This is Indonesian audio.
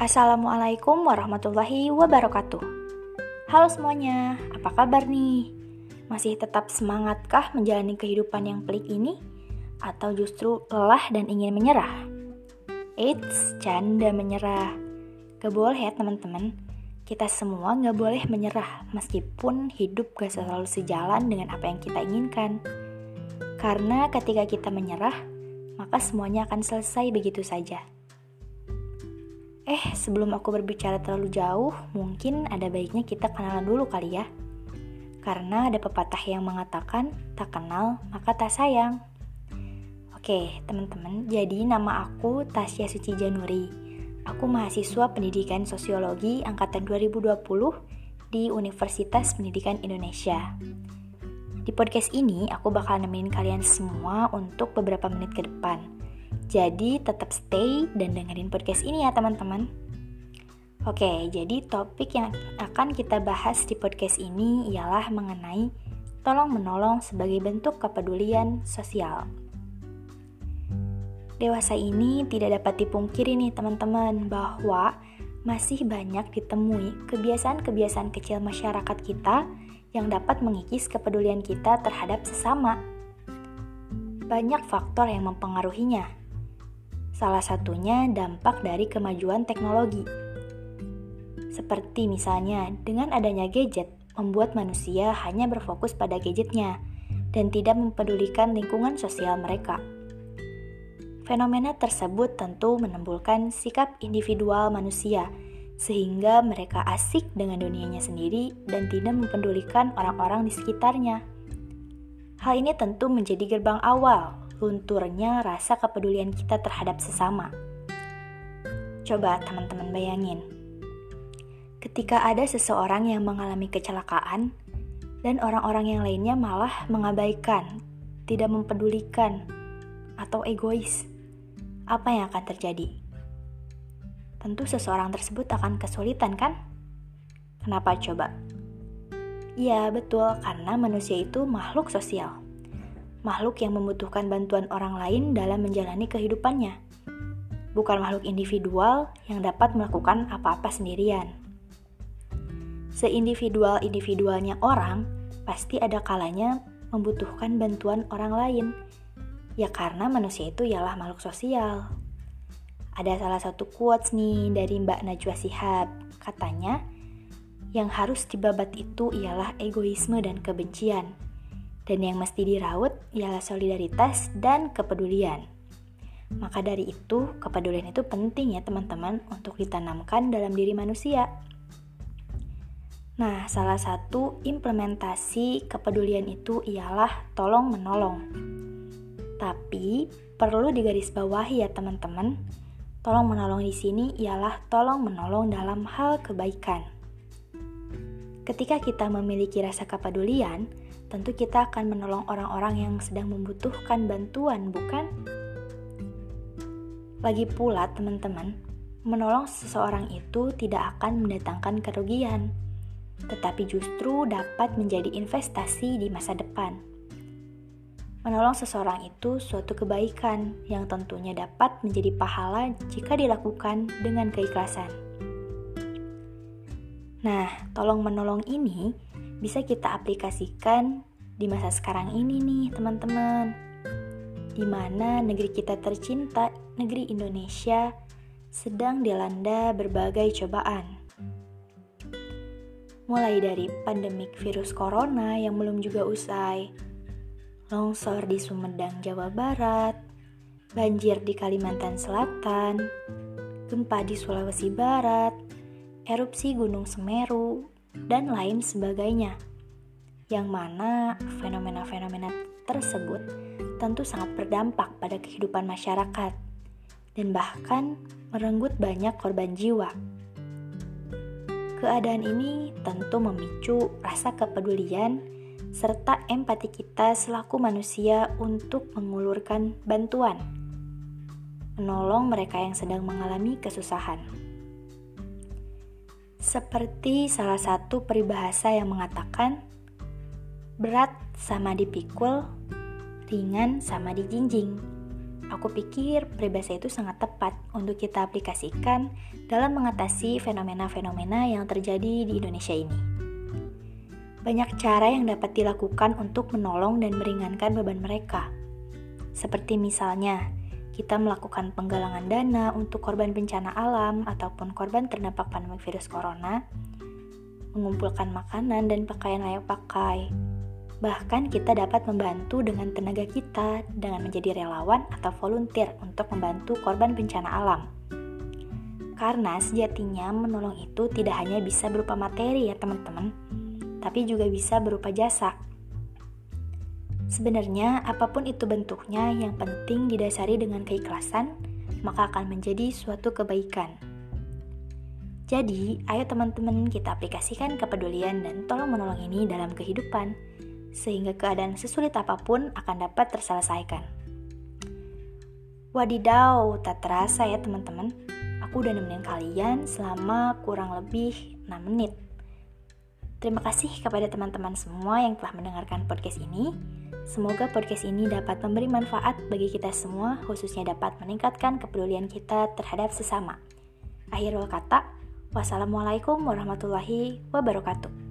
Assalamualaikum warahmatullahi wabarakatuh. Halo semuanya, apa kabar nih? Masih tetap semangatkah menjalani kehidupan yang pelik ini? Atau justru lelah dan ingin menyerah? Eits, canda menyerah. Gak boleh ya teman-teman. Kita semua gak boleh menyerah meskipun hidup gak selalu sejalan dengan apa yang kita inginkan. Karena ketika kita menyerah, maka semuanya akan selesai begitu saja. Eh, sebelum aku berbicara terlalu jauh, mungkin ada baiknya kita kenalan dulu kali ya. Karena ada pepatah yang mengatakan, tak kenal maka tak sayang. Oke, teman-teman, jadi nama aku Tasya Suci Januri. Aku mahasiswa pendidikan sosiologi angkatan 2020 di Universitas Pendidikan Indonesia. Di podcast ini, aku bakal nemenin kalian semua untuk beberapa menit ke depan jadi tetap stay dan dengerin podcast ini ya teman-teman. Oke, jadi topik yang akan kita bahas di podcast ini ialah mengenai tolong menolong sebagai bentuk kepedulian sosial. Dewasa ini tidak dapat dipungkiri nih teman-teman bahwa masih banyak ditemui kebiasaan-kebiasaan kecil masyarakat kita yang dapat mengikis kepedulian kita terhadap sesama. Banyak faktor yang mempengaruhinya, Salah satunya dampak dari kemajuan teknologi. Seperti misalnya, dengan adanya gadget, membuat manusia hanya berfokus pada gadgetnya dan tidak mempedulikan lingkungan sosial mereka. Fenomena tersebut tentu menimbulkan sikap individual manusia, sehingga mereka asik dengan dunianya sendiri dan tidak mempedulikan orang-orang di sekitarnya. Hal ini tentu menjadi gerbang awal lunturnya rasa kepedulian kita terhadap sesama. Coba teman-teman bayangin, ketika ada seseorang yang mengalami kecelakaan dan orang-orang yang lainnya malah mengabaikan, tidak mempedulikan, atau egois, apa yang akan terjadi? Tentu seseorang tersebut akan kesulitan kan? Kenapa coba? Ya betul, karena manusia itu makhluk sosial makhluk yang membutuhkan bantuan orang lain dalam menjalani kehidupannya, bukan makhluk individual yang dapat melakukan apa-apa sendirian. Seindividual-individualnya orang, pasti ada kalanya membutuhkan bantuan orang lain, ya karena manusia itu ialah makhluk sosial. Ada salah satu quotes nih dari Mbak Najwa Sihab, katanya, yang harus dibabat itu ialah egoisme dan kebencian dan yang mesti dirawat ialah solidaritas dan kepedulian. Maka dari itu, kepedulian itu penting ya teman-teman untuk ditanamkan dalam diri manusia. Nah, salah satu implementasi kepedulian itu ialah tolong menolong. Tapi perlu digarisbawahi ya teman-teman. Tolong menolong di sini ialah tolong menolong dalam hal kebaikan. Ketika kita memiliki rasa kepedulian, tentu kita akan menolong orang-orang yang sedang membutuhkan bantuan, bukan? Lagi pula, teman-teman, menolong seseorang itu tidak akan mendatangkan kerugian, tetapi justru dapat menjadi investasi di masa depan. Menolong seseorang itu suatu kebaikan yang tentunya dapat menjadi pahala jika dilakukan dengan keikhlasan. Nah, tolong menolong ini bisa kita aplikasikan di masa sekarang ini nih teman-teman di mana negeri kita tercinta, negeri Indonesia, sedang dilanda berbagai cobaan. Mulai dari pandemik virus corona yang belum juga usai, longsor di Sumedang, Jawa Barat, banjir di Kalimantan Selatan, gempa di Sulawesi Barat, erupsi Gunung Semeru, dan lain sebagainya. Yang mana fenomena-fenomena tersebut tentu sangat berdampak pada kehidupan masyarakat dan bahkan merenggut banyak korban jiwa. Keadaan ini tentu memicu rasa kepedulian serta empati kita selaku manusia untuk mengulurkan bantuan, menolong mereka yang sedang mengalami kesusahan. Seperti salah satu peribahasa yang mengatakan, berat sama dipikul, ringan sama dijinjing. aku pikir peribahasa itu sangat tepat untuk kita aplikasikan dalam mengatasi fenomena-fenomena yang terjadi di Indonesia ini. Banyak cara yang dapat dilakukan untuk menolong dan meringankan beban mereka. Seperti misalnya, kita melakukan penggalangan dana untuk korban bencana alam ataupun korban terdampak pandemi virus corona, mengumpulkan makanan dan pakaian layak pakai, Bahkan kita dapat membantu dengan tenaga kita dengan menjadi relawan atau volunteer untuk membantu korban bencana alam. Karena sejatinya menolong itu tidak hanya bisa berupa materi ya teman-teman, tapi juga bisa berupa jasa. Sebenarnya apa pun itu bentuknya yang penting didasari dengan keikhlasan, maka akan menjadi suatu kebaikan. Jadi, ayo teman-teman kita aplikasikan kepedulian dan tolong menolong ini dalam kehidupan sehingga keadaan sesulit apa pun akan dapat terselesaikan. Wadidaw, tak terasa ya teman-teman. Aku udah nemenin kalian selama kurang lebih 6 menit. Terima kasih kepada teman-teman semua yang telah mendengarkan podcast ini. Semoga podcast ini dapat memberi manfaat bagi kita semua, khususnya dapat meningkatkan kepedulian kita terhadap sesama. Akhirul kata, wassalamualaikum warahmatullahi wabarakatuh.